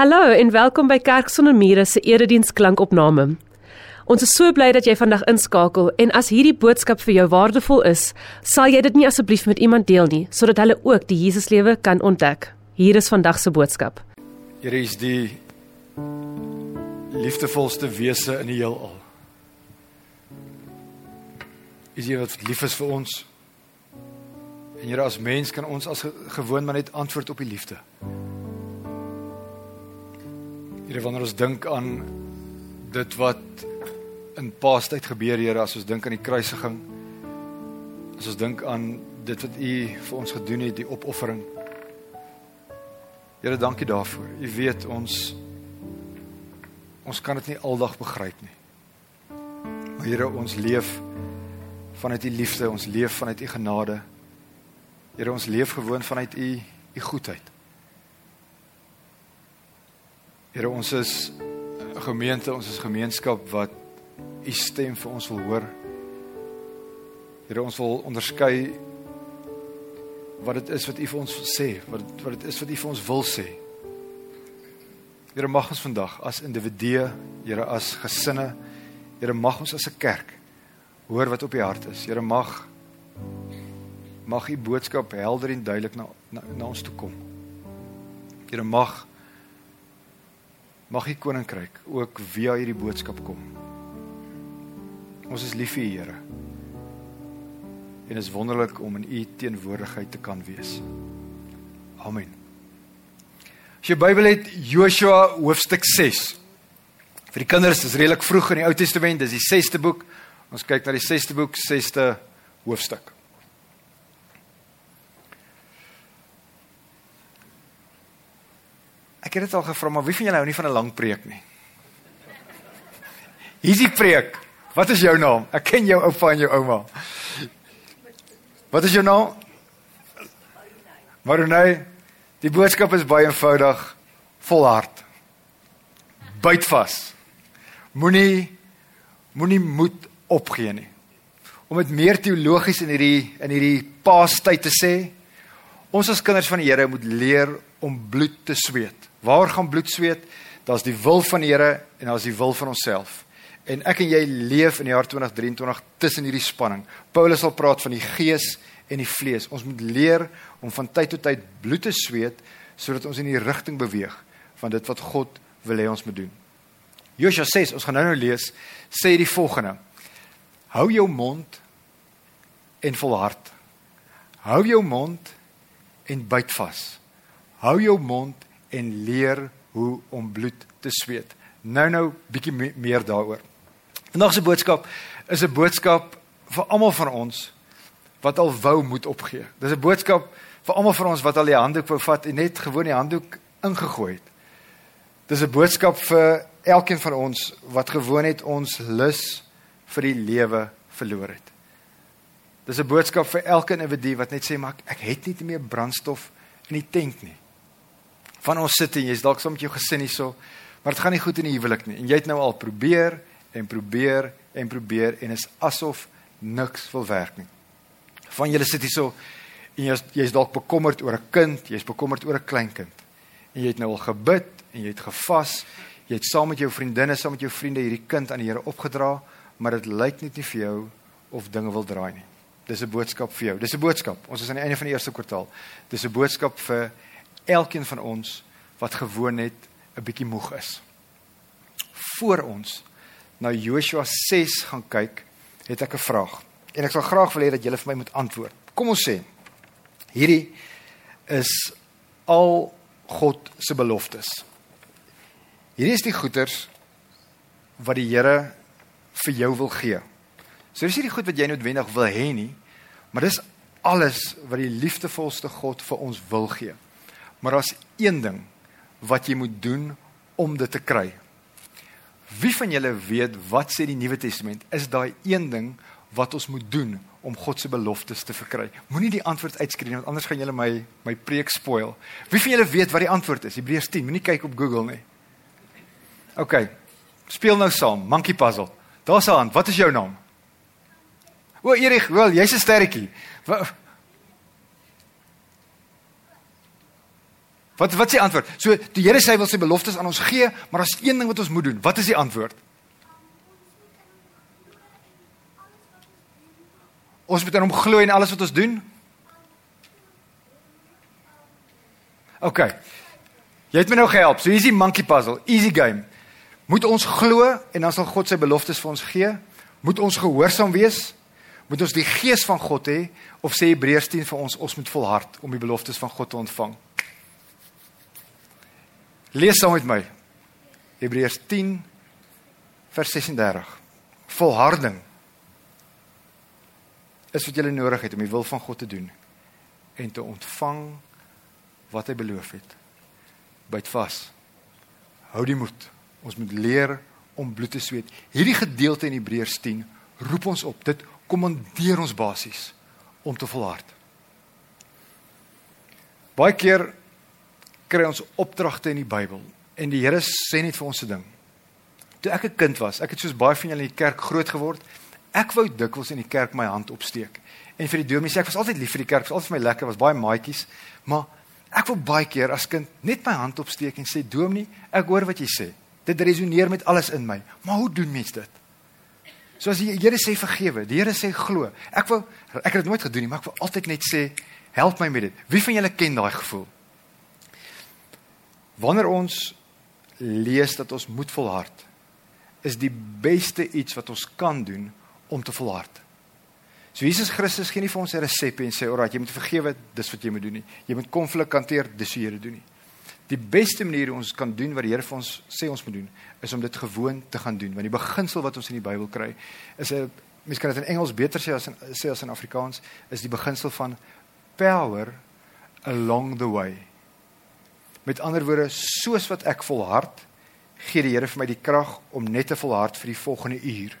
Hallo en welkom by Kerk sonder mure se erediens klankopname. Ons is so bly dat jy vandag inskakel en as hierdie boodskap vir jou waardevol is, sal jy dit nie asseblief met iemand deel nie sodat hulle ook die Jesuslewe kan ontdek. Hier is vandag se boodskap. Here is die liefdevolste wese in die heelal. Is jy wat lief is vir ons? En Here as mens kan ons as gewoon maar net antwoord op die liefde. Here wanneer ons dink aan dit wat in Paastyd gebeur, Here, as ons dink aan die kruisiging, as ons dink aan dit wat U vir ons gedoen het, die opoffering. Here, dankie daarvoor. U weet ons ons kan dit nie aldag begryp nie. Maar Here, ons leef vanuit U liefde, ons leef vanuit U genade. Here, ons leef gewoon vanuit U U goedheid. Here ons is 'n gemeente, ons is gemeenskap wat u stem vir ons wil hoor. Here ons wil onderskei wat dit is wat u vir ons sê, wat wat dit is wat u vir ons wil sê. Here mag ons vandag as individue, Here as gesinne, Here mag ons as 'n kerk hoor wat op u hart is. Here mag mag u boodskap helder en duidelik na, na na ons toe kom. Here mag mag die koninkryk ook via hierdie boodskap kom. Ons is lief vir U, Here. En is wonderlik om in U teenwoordigheid te kan wees. Amen. As jy Bybel het, Joshua hoofstuk 6. Vir die kinders, dis redelik vroeg in die Ou Testament, dis die 6ste boek. Ons kyk na die 6ste boek, 6ste hoofstuk. Ek het dit al gevra, maar wie van julle hou nie van 'n lang preek nie? Hier's die preek. Wat is jou naam? Ek ken jou oupa en jou ouma. Wat is jou naam? Maronay. Die boodskap is baie eenvoudig, volhard. Byt vas. Moenie moenie moed opgee nie. Om dit meer teologies in hierdie in hierdie paastyd te sê, ons as kinders van die Here moet leer om bloed te sweet. Waar gaan bloed sweet? Daar's die wil van die Here en daar's die wil van onsself. En ek en jy leef in die jaar 2023 tussen hierdie spanning. Paulus sal praat van die gees en die vlees. Ons moet leer om van tyd tot tyd bloed te sweet sodat ons in die rigting beweeg van dit wat God wil hê ons moet doen. Josua 6, ons gaan nou nou lees, sê die volgende: Hou jou mond en volhard. Hou jou mond en byt vas. Hou jou mond en leer hoe om bloed te sweet. Nou nou bietjie me meer daaroor. Vandag se boodskap is 'n boodskap vir almal van ons wat al wou moet opgee. Dis 'n boodskap vir almal van ons wat al die handdoek wou vat en net gewoon die handdoek ingegooi het. Dis 'n boodskap vir elkeen van ons wat gewoon het ons lus vir die lewe verloor het. Dis 'n boodskap vir elke individu wat net sê maar ek het nie meer brandstof in die tank nie van ons sit en jy's dalk saam met jou gesin hierso, maar dit gaan nie goed in die huwelik nie. En jy het nou al probeer en probeer en probeer en is asof niks wil werk nie. Van julle sit hierso en jy's jy's dalk bekommerd oor 'n kind, jy's bekommerd oor 'n kleinkind. En jy het nou al gebid en jy het gevas, jy het saam met jou vriendinne, saam met jou vriende hierdie kind aan die Here opgedra, maar dit lyk net nie vir jou of dinge wil draai nie. Dis 'n boodskap vir jou. Dis 'n boodskap. Ons is aan die einde van die eerste kwartaal. Dis 'n boodskap vir elkeen van ons wat gewoon net 'n bietjie moeg is. Voor ons na Joshua 6 gaan kyk, het ek 'n vraag. En ek sal graag wil hê dat julle vir my moet antwoord. Kom ons sê hierdie is al God se beloftes. Hierdie is die goeders wat die Here vir jou wil gee. So dis nie die goed wat jy noodwendig wil hê nie, maar dis alles wat die liefdevolste God vir ons wil gee. Maar daar's een ding wat jy moet doen om dit te kry. Wie van julle weet wat sê die Nuwe Testament? Is daai een ding wat ons moet doen om God se beloftes te verkry? Moenie die antwoord uitskree want anders gaan julle my my preek spoil. Wie van julle weet wat die antwoord is? Hebreërs 10. Moenie kyk op Google nie. OK. Speel nou saam. Monkey puzzle. Daar's 'n hand. Wat is jou naam? O, Erik, wel, jy's 'n sterretjie. Wat wat is die antwoord? So die Here sê hy wil sy beloftes aan ons gee, maar daar's een ding wat ons moet doen. Wat is die antwoord? Ons moet in hom glo in alles wat ons doen. OK. Jy het my nou gehelp. So hier's die monkey puzzle. Easy game. Moet ons glo en dan sal God sy beloftes vir ons gee? Moet ons gehoorsaam wees? Moet ons die gees van God hê of sê Hebreërs 10 vir ons ons moet volhard om die beloftes van God te ontvang? Lees saam met my. Hebreërs 10 vers 36. Volharding is wat jy nodig het om die wil van God te doen en te ontvang wat hy beloof het. Byt vas. Hou die moed. Ons moet leer om bloed te sweet. Hierdie gedeelte in Hebreërs 10 roep ons op. Dit kommandeer ons basies om te volhard. Baie keer kry ons opdragte in die Bybel en die Here sê net vir ons 'n ding. Toe ek 'n kind was, ek het soos baie van julle in die kerk groot geword. Ek wou dikwels in die kerk my hand opsteek. En vir die dominee sê ek was altyd lief vir die kerk, was altyd vir my lekker, was baie maatjies, maar ek wou baie keer as kind net my hand opsteek en sê dominee, ek hoor wat jy sê. Dit resoneer met alles in my. Maar hoe doen mense dit? So as die Here sê vergewe, die Here sê glo. Ek wou ek het dit nooit gedoen nie, maar ek wou altyd net sê help my met dit. Wie van julle ken daai gevoel? Wanneer ons lees dat ons moet volhard, is die beste iets wat ons kan doen om te volhard. So Jesus Christus gee nie vir ons 'n resep en sê, "Ag, jy moet vergewe, dis wat jy moet doen nie. Jy moet konflik hanteer, dis hoe jy dit doen nie." Die beste manier hoe ons kan doen wat die Here vir ons sê ons moet doen, is om dit gewoon te gaan doen. Want die beginsel wat ons in die Bybel kry, is 'n mens kan dit in Engels beter sê as in sê as in Afrikaans, is die beginsel van power along the way. Met ander woorde, soos wat ek volhard, gee die Here vir my die krag om net te volhard vir die volgende uur.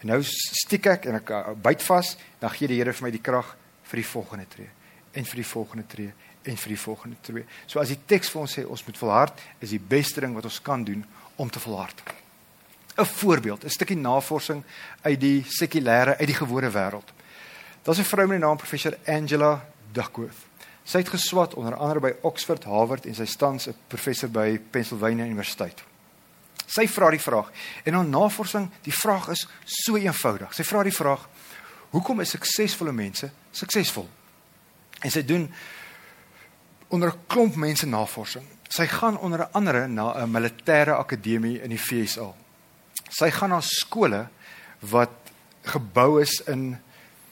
En nou stiek ek en ek uh, byt vas, dan gee die Here vir my die krag vir die volgende tree en vir die volgende tree en vir die volgende tree. So as die teks vir ons sê ons moet volhard, is die beste ding wat ons kan doen om te volhard. 'n Voorbeeld, 'n stukkie navorsing uit die sekulêre, uit die gewone wêreld. Daar's 'n vrou met die naam professor Angela Duckworth. Sy het geswat onder andere by Oxford, Harvard en sy tans 'n professor by Pennsylvania Universiteit. Sy vra die vraag en haar navorsing, die vraag is so eenvoudig. Sy vra die vraag: Hoekom is suksesvolle mense suksesvol? En sy doen onder 'n klomp mense navorsing. Sy gaan onder andere na 'n militêre akademie in die VSA. Sy gaan na skole wat gebou is in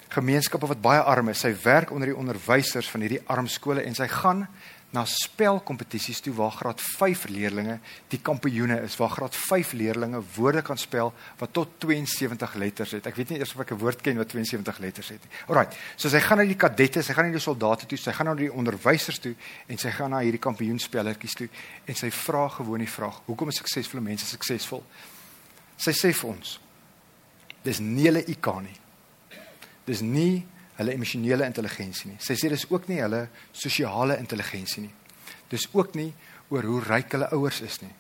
gemeenskappe wat baie arm is. Sy werk onder die onderwysers van hierdie arm skole en sy gaan na spelkompetisies toe waar graad 5 leerdlinge die kampioene is, waar graad 5 leerdlinge woorde kan spel wat tot 72 letters het. Ek weet nie eers of ek 'n woord ken wat 72 letters het nie. Alraai. So sy gaan na die kadette, sy gaan na die soldate toe, sy gaan na die onderwysers toe en sy gaan na hierdie kampioenspellertjies toe en sy vra gewoon die vraag: "Hoekom is suksesvolle mense suksesvol?" Sy sê vir ons: "Dis nie hulle IQ nie. Dis nie hulle emosionele intelligensie nie. Sy sê dis ook nie hulle sosiale intelligensie nie. Dis ook nie oor hoe ryk hulle ouers is nie.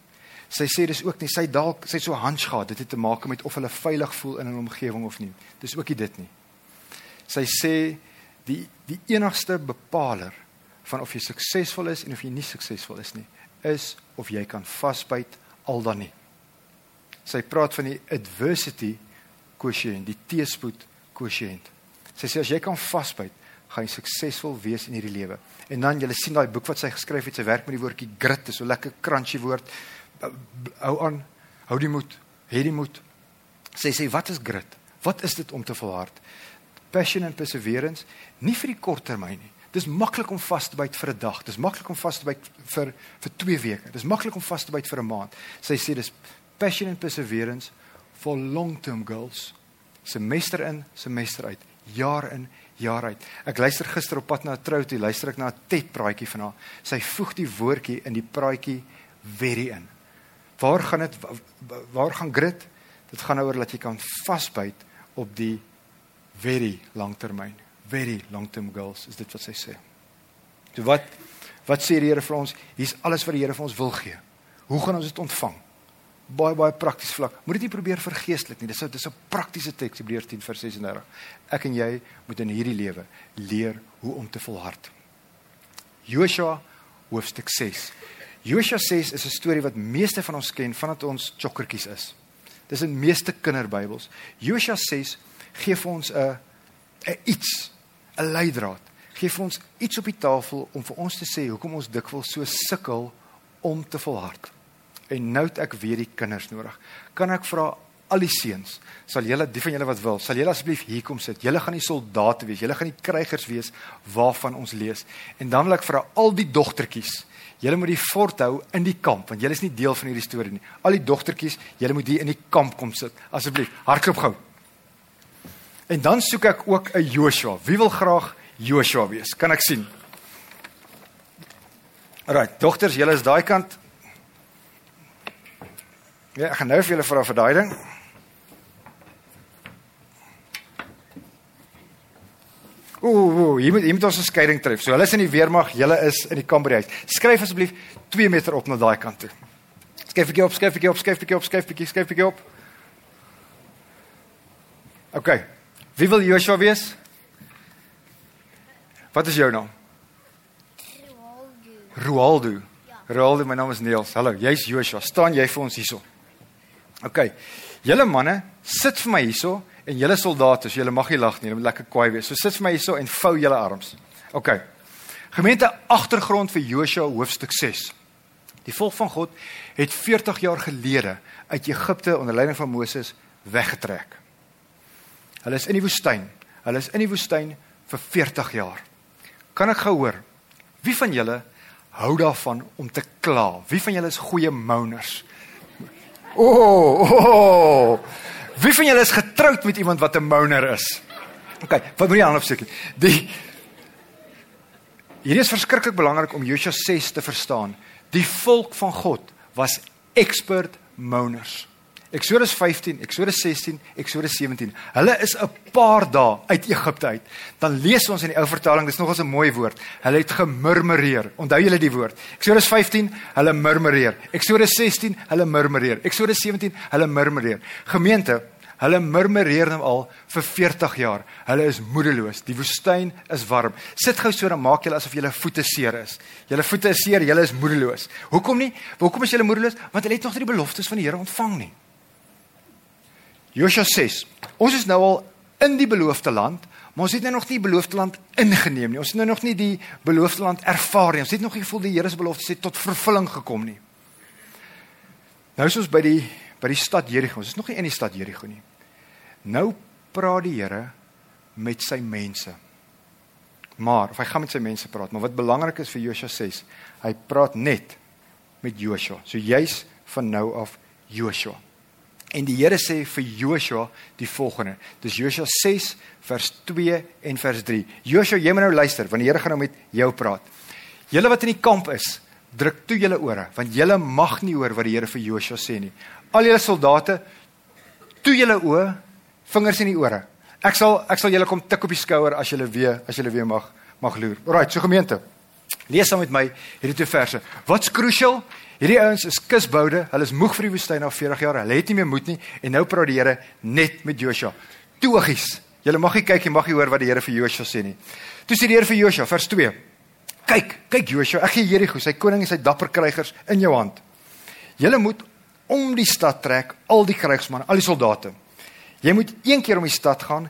Sy sê dis ook nie sy dalk sy so hunch gehad dit het te maak met of hulle veilig voel in 'n omgewing of nie. Dis ook nie dit nie. Sy sê die die enigste bepaler van of jy suksesvol is en of jy nie suksesvol is nie, is of jy kan vasbyt al dan nie. Sy praat van die adversity quotient, die teespoed quotient. Sy sê as jy kan vasbyt, gaan jy suksesvol wees in hierdie lewe. En dan jy sien daai boek wat sy geskryf het, sy werk met die woordjie grit, dis so lekker crunchy woord. Hou aan, hou die moed, hê die moed. Sy sê wat is grit? Wat is dit om te volhard? Passion and perseverance, nie vir die kort termyn nie. Dis maklik om vas te byt vir 'n dag. Dis maklik om vas te byt vir vir 2 weke. Dis maklik om vas te byt vir 'n maand. Sy sê dis passion and perseverance for long-term goals. Semester in, semester uit jaar in jaar uit. Ek luister gister op pad na 'n trou toe, luister ek na 'n TED praatjie van haar. Sy voeg die woordjie in die praatjie very in. Waar gaan dit waar gaan grit? Dit gaan oor dat jy kan vasbyt op die very langtermyn. Very long-term goals is dit wat sy sê. So wat wat sê die Here vir ons? Hier's alles wat die Here vir ons wil gee. Hoe gaan ons dit ontvang? Baie baie prakties vlak. Moet dit nie probeer vergeestelik nie. Dis 'n dis 'n praktiese teks Hebreërs 10 vers 36. Ek en jy moet in hierdie lewe leer hoe om te volhard. Joshua hoofstuk 6. Josua 6 is 'n storie wat meeste van ons ken vandat ons chokkertjies is. Dis in meeste kinderbybels. Josua 6 gee vir ons 'n 'n iets, 'n leidraad. Gee vir ons iets op die tafel om vir ons te sê hoekom ons dikwels so sukkel om te volhard. En nou het ek weer die kinders nodig. Kan ek vra al die seuns, sal julle die van julle wat wil, sal julle asseblief hier kom sit. Julle gaan die soldate wees, julle gaan die krygers wees waarvan ons lees. En dan wil ek vir al die dogtertjies Julle moet die fort hou in die kamp want julle is nie deel van hierdie storie nie. Al die dogtertjies, julle moet hier in die kamp kom sit asseblief. Hardloop gou. En dan soek ek ook 'n Joshua. Wie wil graag Joshua wees? Kan ek sien? Alraai, dogters, julle is daai kant. Ja, ek gaan nou vir julle vra vir daai ding. Ooh, ooh, hier moet hier moet ons 'n skeiding tref. So hulle is in die weermag, julle is in die kamerhuis. Skryf asseblief 2 meter op na daai kant toe. Skryf bietjie op, skryf bietjie op, skryf bietjie op, skryf bietjie, skryf bietjie op. OK. Wie wil Joshua wees? Wat is jou naam? Ronaldo. Roaldo. Ja. Roaldo, my naam is Niels. Hallo, jy's Joshua. Staan jy vir ons hierso? OK. Julle manne, sit vir my hierso en julle soldate, so julle mag nie lag nie, julle moet lekker kwaai wees. So sit vir my hierso en vou julle arms. OK. Gemeente agtergrond vir Joshua hoofstuk 6. Die volk van God het 40 jaar gelede uit Egipte onder leiding van Moses weggetrek. Hulle is in die woestyn. Hulle is in die woestyn vir 40 jaar. Kan ek gou hoor? Wie van julle hou daarvan om te kla? Wie van julle is goeie moaners? O, oh, oh, wie van julle is getroud met iemand wat 'n moaner is? OK, wat moet jy aan opseker? Die Hierdie is verskriklik belangrik om Josua 6 te verstaan. Die volk van God was expert moaners. Eksodus 15, Eksodus 16, Eksodus 17. Hulle is 'n paar dae uit Egipte uit. Dan lees ons in die ou vertaling, dis nogals 'n mooi woord. Hulle het gemurmureer. Onthou julle die woord? Eksodus 15, hulle murmureer. Eksodus 16, hulle murmureer. Eksodus 17, hulle murmureer. Gemeente, hulle murmureer nou al vir 40 jaar. Hulle is moedeloos. Die woestyn is warm. Sit gou so dan maak julle asof julle voete seer is. Julle voete is seer, julle is moedeloos. Hoekom nie? Hoekom is julle moedeloos? Want hulle het nog nie die beloftes van die Here ontvang nie. Josua 6. Ons is nou al in die beloofde land, maar ons het nou nog nie die beloofde land ingeneem nie. Ons het nou nog nie die beloofde land ervaar nie. Ons het nog nie gevoel die Here se beloftes het tot vervulling gekom nie. Nou is ons by die by die stad Jerigo. Ons is nog nie in die stad Jerigo nie. Nou praat die Here met sy mense. Maar of hy gaan met sy mense praat, maar wat belangrik is vir Josua 6, hy praat net met Joshua. So jy's van nou af Joshua. En die Here sê vir Joshua die volgende. Dis Joshua 6 vers 2 en vers 3. Joshua, jy moet nou luister want die Here gaan nou met jou praat. Julle wat in die kamp is, druk toe julle ore want julle mag nie hoor wat die Here vir Joshua sê nie. Al julle soldate, toe julle oë, vingers in die ore. Ek sal ek sal julle kom tik op die skouer as julle weer as julle weer mag mag loer. Alraai, so gemeente. Lees saam met my hierdie twee verse. Wat's crucial? Hierdie ouens is kusboude. Hulle is moeg vir die woestyn al 40 jaar. Hulle het nie meer moed nie en nou praat die Here net met Joshua. Toegies. Julle mag nie kyk en mag nie hoor wat die Here vir Joshua sê nie. Toe sê die Here vir Joshua vers 2. Kyk, kyk Joshua, ek gee Jerigo, sy koning en sy dapper krygers in jou hand. Julle moet om die stad trek, al die krygsmanne, al die soldate. Jy moet een keer om die stad gaan,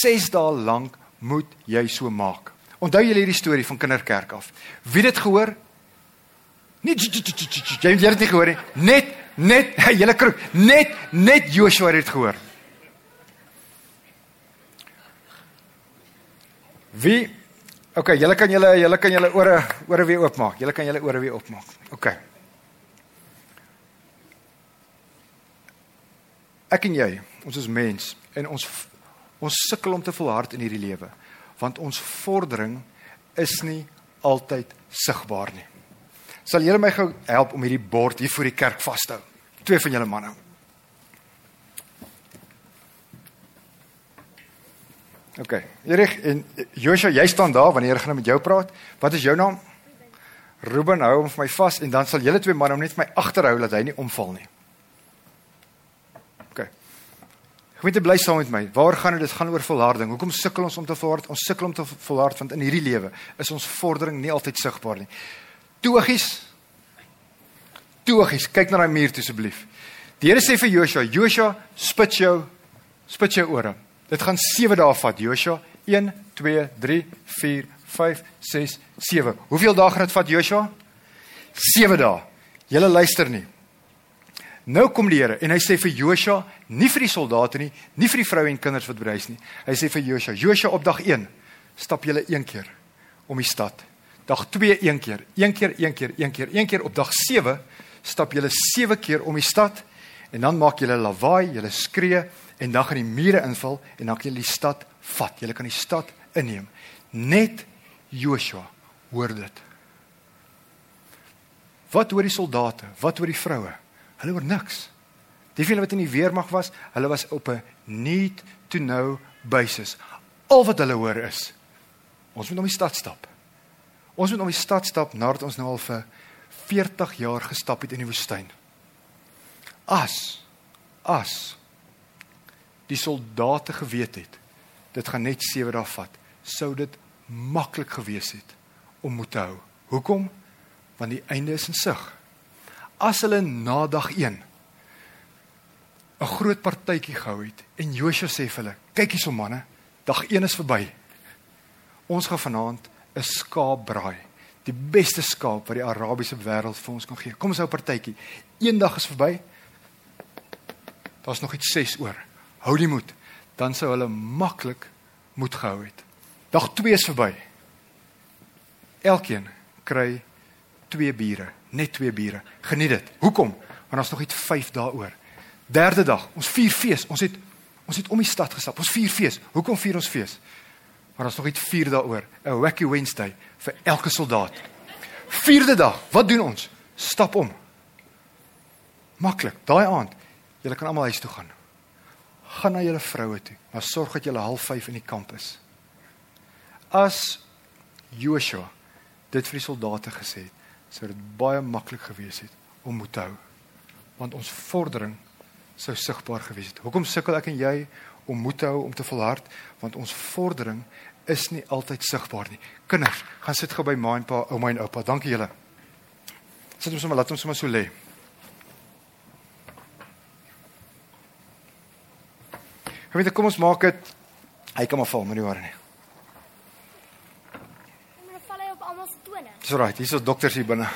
6 dae lank moet jy so maak. Onthou julle hierdie storie van kinderkerk af. Wie dit gehoor? Nie jy het nie gehoor nie. Net net julle kroeg, net net Joshua het gehoor. Wie OK, julle kan julle julle kan julle ore ore weer oopmaak. Julle kan julle ore weer oopmaak. OK. Ek en jy, ons is mens en ons ons sukkel om te volhard in hierdie lewe want ons vordering is nie altyd sigbaar nie. Sal julle my gou help om hierdie bord hier voor die kerk vas te hou? Twee van julle manne. OK. Erig en Joshua, jy staan daar wanneer ek gaan met jou praat. Wat is jou naam? Ruben hou hom vir my vas en dan sal julle twee manne hom net vir my agterhou dat hy nie omval nie. OK. Gemeente bly saam met my. Waar gaan dit? Dit gaan oor volharding. Hoekom sukkel ons om te volhard? Ons sukkel om te volhard want in hierdie lewe is ons vordering nie altyd sigbaar nie. Togies. Togies, kyk na daai muur toe asseblief. Die Here sê vir Joshua, Joshua, spit jou spit jou ore. Dit gaan 7 dae vat, Joshua. 1 2 3 4 5 6 7. Hoeveel dae gaan dit vat, Joshua? 7 dae. Julle luister nie. Nou kom die Here en hy sê vir Joshua, nie vir die soldate nie, nie vir die vroue en kinders wat by huis nie. Hy sê vir Joshua, Joshua op dag 1 stap julle een keer om die stad. Dag 2 een keer, een keer, een keer, een keer, een keer op dag 7 stap julle 7 keer om die stad en dan maak julle lawaai, julle skree en dan gaan die mure inval en dan kan julle die stad vat. Julle kan die stad inneem. Net Joshua hoor dit. Wat hoor die soldate? Wat hoor die vroue? Hulle hoor niks. Die hulle wat in die weermag was, hulle was op 'n need to know basis. Al wat hulle hoor is ons moet om die stad stap. Ons moet om die stad stap nadat ons nou al vir 40 jaar gestap het in die woestyn. As as die soldate geweet het dit gaan net 7 dae vat, sou dit maklik gewees het om moet hou. Hoekom? Want die einde is in sig. As hulle na dag 1 'n groot partytjie gehou het en Joshua sê vir hulle: "Kyk hierso manne, dag 1 is verby. Ons gaan vanaand 'n skaap braai. Die beste skaap wat die Arabiese wêreld vir ons kan gee. Kom ons hou 'n partytjie. Eendag is verby. Daar's nog iets 6 oor. Hou die moed. Dan sou hulle maklik moed gehou het. Dag 2 is verby. Elkeen kry twee biere, net twee biere. Geniet dit. Hoekom? Want ons nog net 5 dae oor. Derde dag, ons vier fees. Ons het ons het om die stad gestap. Ons vier fees. Hoekom vier ons fees? Maar ons nog net 4 dae oor. 'n Wacky Wednesday vir elke soldaat. Vierde dag, wat doen ons? Stap om. Maklik. Daai aand, julle kan almal huis toe gaan. Gaan na julle vroue toe, maar sorg dat julle 05:30 in die kamp is. As Joshua dit vir die soldate gesê het, sou dit baie maklik gewees het om moet hou. Want ons vordering sou sigbaar gewees het. Hoekom sukkel ek en jy om moed te hou om te volhard? Want ons vordering is nie altyd sigbaar nie. Kinders, gaan sit gou by ma en pa, ouma en oupa. Dankie julle. Sit ons sommer laat ons sommer so lê. Gemeente, kom ons maak dit hy kan maar val, moenie worry nie. Maar val hy op almal se tone. Dis right, hier's ons dokters hier binne.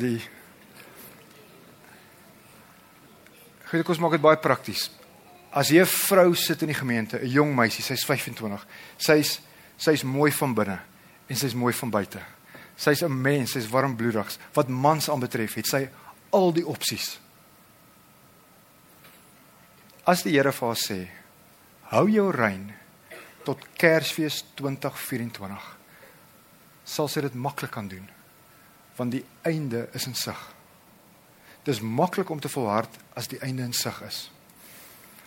Die Goed, kom ons maak dit baie prakties. As jy 'n vrou sit in die gemeente, 'n jong meisie, sy's 25. Sy's sy's mooi van binne en sy's mooi van buite. Sy's 'n mens, sy's warmbloedig. Wat mans aanbetref, het sy al die opsies. As die Here vir haar sê, hou jou rein tot Kersfees 2024, sal sy dit maklik kan doen. Want die einde is in sig. Dis maklik om te volhard as die einde in sig is.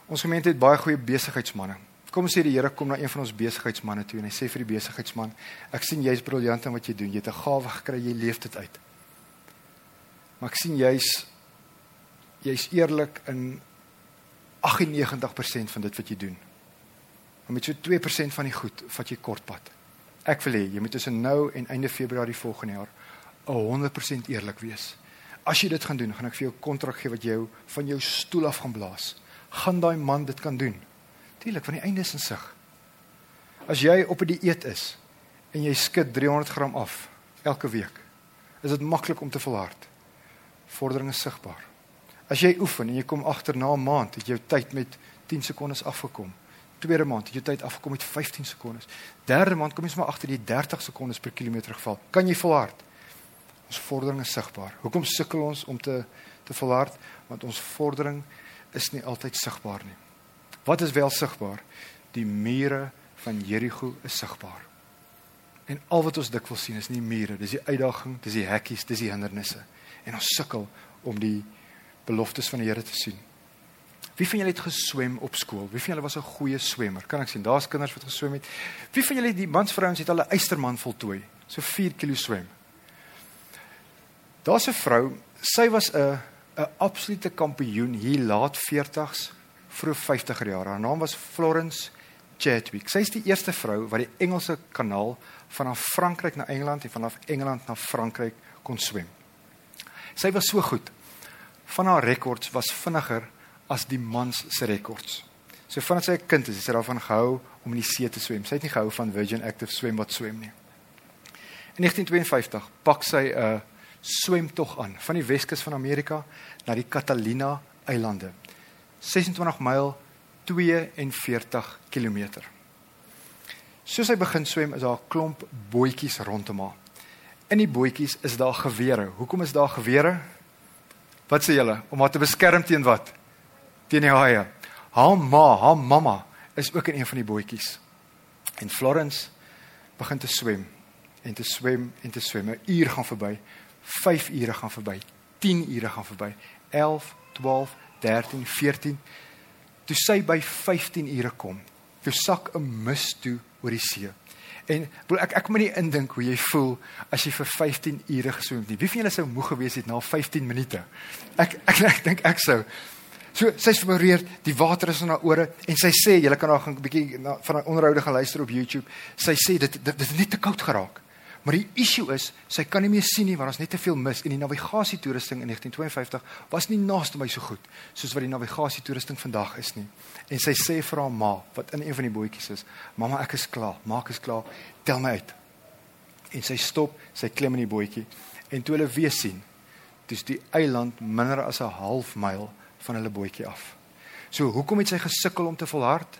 Ons gemeente het baie goeie besigheidsmense. Kom sê die Here kom na een van ons besigheidsmense toe en hy sê vir die besigheidsman, ek sien jy's briljant in wat jy doen. Jy het 'n gawe gekry, jy leef dit uit. Maar ek sien jy's jy's eerlik in 98% van dit wat jy doen. Maar met so 2% van die goed vat jy kortpad. Ek wil hê jy moet tussen nou en einde Februarie volgende jaar 100% eerlik wees. As jy dit gaan doen, gaan ek vir jou 'n kontrak gee wat jou van jou stoel af gaan blaas. Gaan daai man dit kan doen. Tuilik, van die einde is in sig. As jy op 'n die dieet is en jy skud 300 gram af elke week, is dit maklik om te volhard. Vordering is sigbaar. As jy oefen en jy kom agter na 'n maand, het jou tyd met 10 sekondes afgekom. Tweede maand het jou tyd afgekom met 15 sekondes. Derde maand kom jy sommer agter die 30 sekondes per kilometer geval. Kan jy volhard? Ons vordering is sigbaar. Hoekom sukkel ons om te te volhard? Want ons vordering is nie altyd sigbaar nie. Wat is wel sigbaar? Die mure van Jerigo is sigbaar. En al wat ons dikwels sien is nie mure, dis die uitdaging, dis die hekkies, dis die hindernisse. En ons sukkel om die beloftes van die Here te sien. Wie van julle het geswem op skool? Wie van julle was 'n goeie swemmer? Kan ek sien daar's kinders wat geswem het. Wie van julle die mans vrouens het al 'n eysterman voltooi? So 4 kg swem. Daar's 'n vrou, sy was 'n 'n absolute kampioen hier laat 40s, vroeg 50er jare. Haar naam was Florence Chadwick. Sy is die eerste vrou wat die Engelse kanaal vanaf Frankryk na Engeland en vanaf Engeland na Frankryk kon swem. Sy was so goed. Van haar rekords was vinniger as die mans se rekords. So vandat sy 'n kind is, sy daarvan gehou om in die see te swem. Sy het nie gehou van Virgin Active swem wat swem nie. In 1952 pak sy 'n swemtog aan van die Weskus van Amerika na die Catalina eilande. 26 myl 42 km. Soos hy begin swem, is daar 'n klomp bootjies rondom haar. In die bootjies is daar gewere. Hoekom is daar gewere? Wat sê julle? Om haar te beskerm teen wat? Teen die haie. Haar ma, haar mamma is ook in een van die bootjies. En Florence begin te swem en te swem en te swem. 'n Uur gaan verby. 5 ure gaan verby. 10 ure gaan verby. 11, 12, 13, 14. Toe sy by 15 ure kom, toe sak 'n mis toe oor die see. En wil ek ek moet nie indink hoe jy voel as jy vir 15 ure geswem het nie. Wie van julle sou moeg gewees het na 15 minute? Ek ek ek, ek dink ek sou. So sy smoreer, die water is in haar ore en sy sê, julle kan daar gaan 'n bietjie van 'n onderhoude gaan luister op YouTube. Sy sê dit dit, dit het net te koud geraak. Maar die issue is, sy kan nie meer sien nie want daar's net te veel mis en die navigasietoerusting in 1952 was nie naaste by so goed soos wat die navigasietoerusting vandag is nie. En sy sê vir haar ma wat in een van die bootjies is, "Mamma, ek is klaar. Maak is klaar. Tel my uit." En sy stop, sy klim in die bootjie en toe hulle weer sien, dis die eiland minder as 'n half myl van hulle bootjie af. So, hoekom het sy gesukkel om te volhard?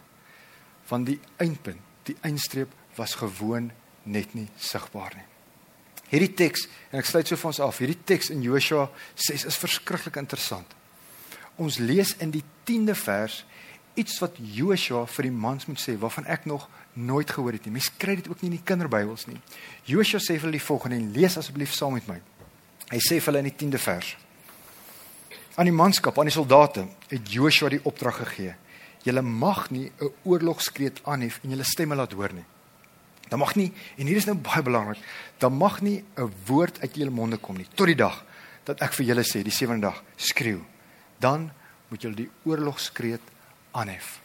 Want die eindpunt, die eindstreep was gewoon net nie sigbaar nie. Hierdie teks en ek sluit so vir ons af. Hierdie teks in Joshua 6 is verskriklik interessant. Ons lees in die 10de vers iets wat Joshua vir die mans moet sê waarvan ek nog nooit gehoor het nie. Mens kry dit ook nie in die kinderbybels nie. Joshua sê vir hulle die volgende en lees asseblief saam met my. Hy sê vir hulle in die 10de vers. Aan die manskap, aan die soldate het Joshua die opdrag gegee. Julle mag nie 'n oorlogskreet aanhef en julle stemme laat hoor nie. Dan mag nie en hier is nou baie belangrik, dan mag nie 'n woord uit julle monde kom nie tot die dag dat ek vir julle sê die sewende dag skreeu. Dan moet julle die oorlogskreet aanhef.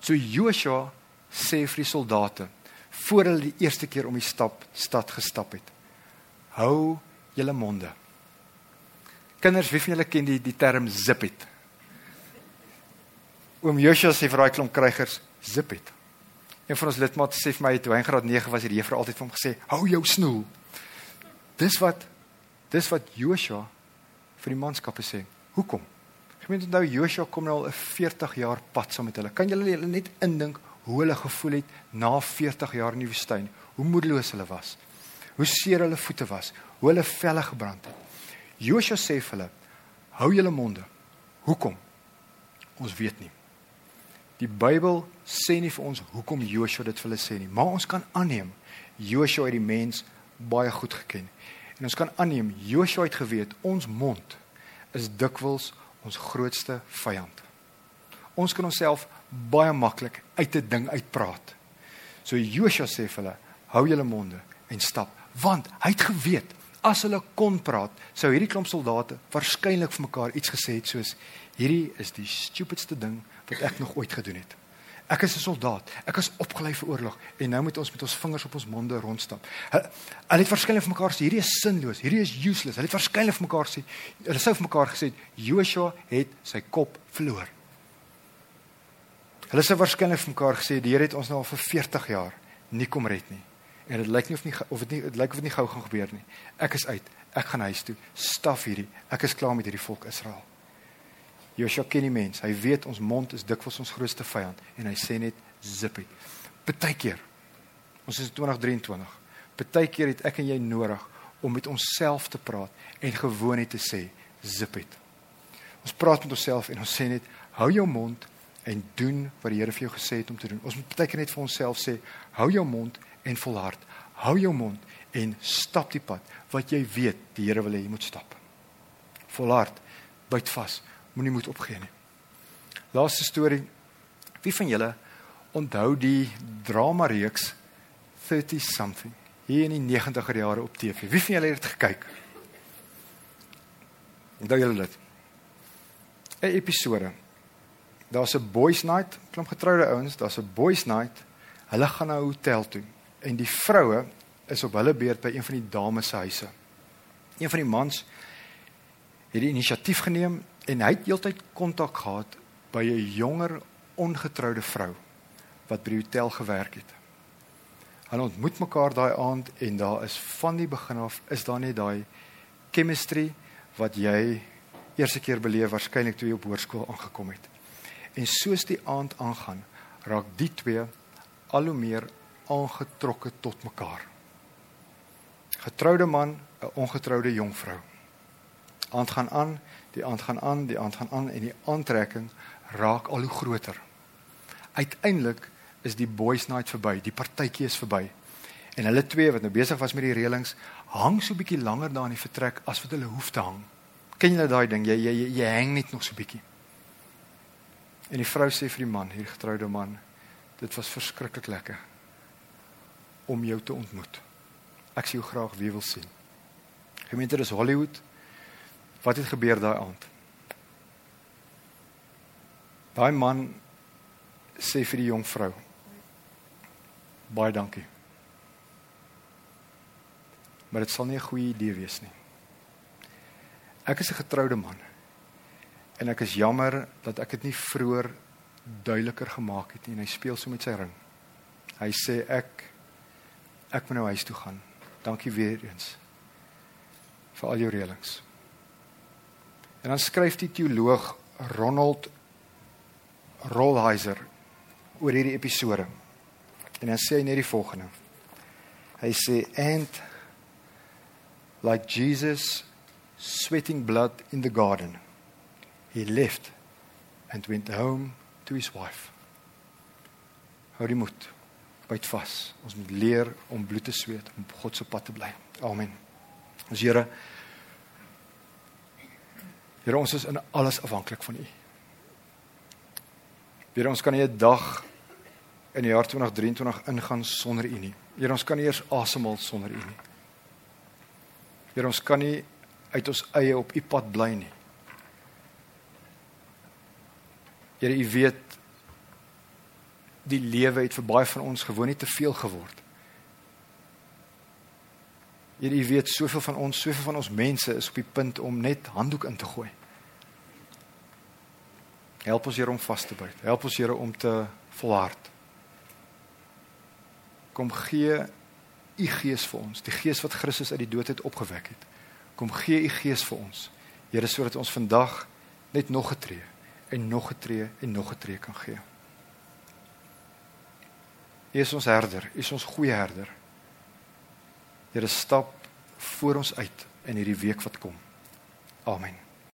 So Joshua sê vir die soldate voor hulle die eerste keer om die stap stad gestap het. Hou julle monde. Kinders, wie van julle ken die die term zip it? Oom Joshua sê vir daai klomp krygers, zip it. Een van ons lidmate sê vir my toe hy in graad 9 was, het die juffrou altyd vir hom gesê: "Hou jou snoel." Dis wat dis wat Joshua vir die manskappe sê. Hoekom? Gemeente onthou Joshua kom nou al 'n 40 jaar pad saam met hulle. Kan julle net indink hoe hulle gevoel het na 40 jaar in die woestyn? Hoe moedeloos hulle was. Hoe seer hulle voete was, hoe hulle velle gebrand het. Joshua sê vir hulle: "Hou julle monde." Hoekom? Ons weet nie. Die Bybel sê nie vir ons hoekom Joshua dit vir hulle sê nie, maar ons kan aanneem Joshua het die mens baie goed geken. En ons kan aanneem Joshua het geweet ons mond is dikwels ons grootste vyand. Ons kan onsself baie maklik uit 'n ding uitpraat. So Joshua sê vir hulle, hou julle monde en stap, want hy het geweet as hulle kon praat, sou hierdie klomp soldate waarskynlik vir mekaar iets gesê het soos hierdie is die stupidste ding wat ek nog ooit gedoen het. Ek is 'n soldaat. Ek is opgelei vir oorlog en nou moet ons met ons vingers op ons monde rondstap. Hulle het verskillend vir mekaar sê hierdie is sinloos, hierdie is useless. Hulle het verskillend vir mekaar sê hulle sou vir mekaar gesê Joshua het sy kop verloor. Hulle sou verskillend vir mekaar gesê die Here het ons nou al vir 40 jaar nie kom red nie. En dit lyk nie of nie of dit nie dit lyk of dit nie gou gaan gebeur nie. Ek is uit. Ek gaan huis toe. Staf hierdie. Ek is klaar met hierdie volk Israel. Joshua ken die mens. Hy weet ons mond is dikwels ons grootste vyand en hy sê net zip it. Partykeer. Ons is 2023. Partykeer het ek en jy nodig om met onsself te praat en gewoon net te sê zip it. Ons praat met onsself en ons sê net hou jou mond en doen wat die Here vir jou gesê het om te doen. Ons moet partykeer net vir onsself sê hou jou mond en volhard. Hou jou mond en stap die pad wat jy weet die Here wil hê jy moet stap. Volhard. Byt vas moenie moed opgee nie. Laaste storie. Wie van julle onthou die drama reeks 30 something hier in die 90er jare op TV? Wie van julle het dit gekyk? Onthou julle dit? 'n Episode Daar's 'n boys night, klomp getroude ouens, daar's 'n boys night. Hulle gaan na 'n hotel toe en die vroue is op hulle beurt by een van die dames se huise. Een van die mans het die inisiatief geneem en hy het heeltyd kontak gehad by 'n jonger ongetroude vrou wat by die hotel gewerk het. Hulle ontmoet mekaar daai aand en daar is van die begin af is daar net daai chemistry wat jy eerste keer beleef waarskynlik toe jy op hoërskool aangekom het. En soos die aand aangaan, raak die twee al hoe meer aangetrokke tot mekaar. Getroude man, 'n ongetroude jongvrou. Aand gaan aan, die aand gaan aan, die aand gaan aan en die aantrekking raak al hoe groter. Uiteindelik is die boys night verby, die partytjie is verby. En hulle twee wat nou besig was met die reëlings, hang so 'n bietjie langer daar in die vertrek as wat hulle hoef te hang. Ken jy daai ding? Jy jy, jy hang net nog so 'n bietjie. En die vrou sê vir die man, hier getroude man, dit was verskriklik lekker om jou te ontmoet. Ek sien jou graag weer wil sien. Gemeente dis Hollywood. Wat het gebeur daai aand? Daai man sê vir die jong vrou: "Baie dankie." Maar dit sal nie 'n goeie idee wees nie. Ek is 'n getroude man. En ek is jammer dat ek dit nie vroeër duideliker gemaak het nie en hy speel so met sy ring. Hy sê ek ek moet nou huis toe gaan. Dankie weer eens vir al jou reëlings. En dan skryf die teoloog Ronald Rolheiser oor hierdie episode. En dan sê hy net die volgende. Hy sê and like Jesus sweating blood in the garden he left and went home to his wife. Hou die moed. Byt vas. Ons moet leer om bloed te sweet om op God se pad te bly. Amen. Ons Here Here ons is in alles afhanklik van U. Here ons kan nie 'n dag in die jaar 2023 ingaan sonder U nie. Here ons kan nie eers asemhaal sonder U nie. Here ons kan nie uit ons eie op U pad bly nie. Here U weet die lewe het vir baie van ons gewoon nie te veel geword. Here U weet soveel van ons, soveel van ons mense is op die punt om net handdoek in te gooi. Help ons Here om vas te byt. Help ons Here om te volhard. Kom gee U Gees vir ons, die Gees wat Christus uit die dood het opgewek het. Kom gee U Gees vir ons. Here sodat ons vandag net nog getree en nog getree en nog getree kan gee. U is ons herder, U is ons goeie herder. Here stap voor ons uit in hierdie week wat kom. Amen.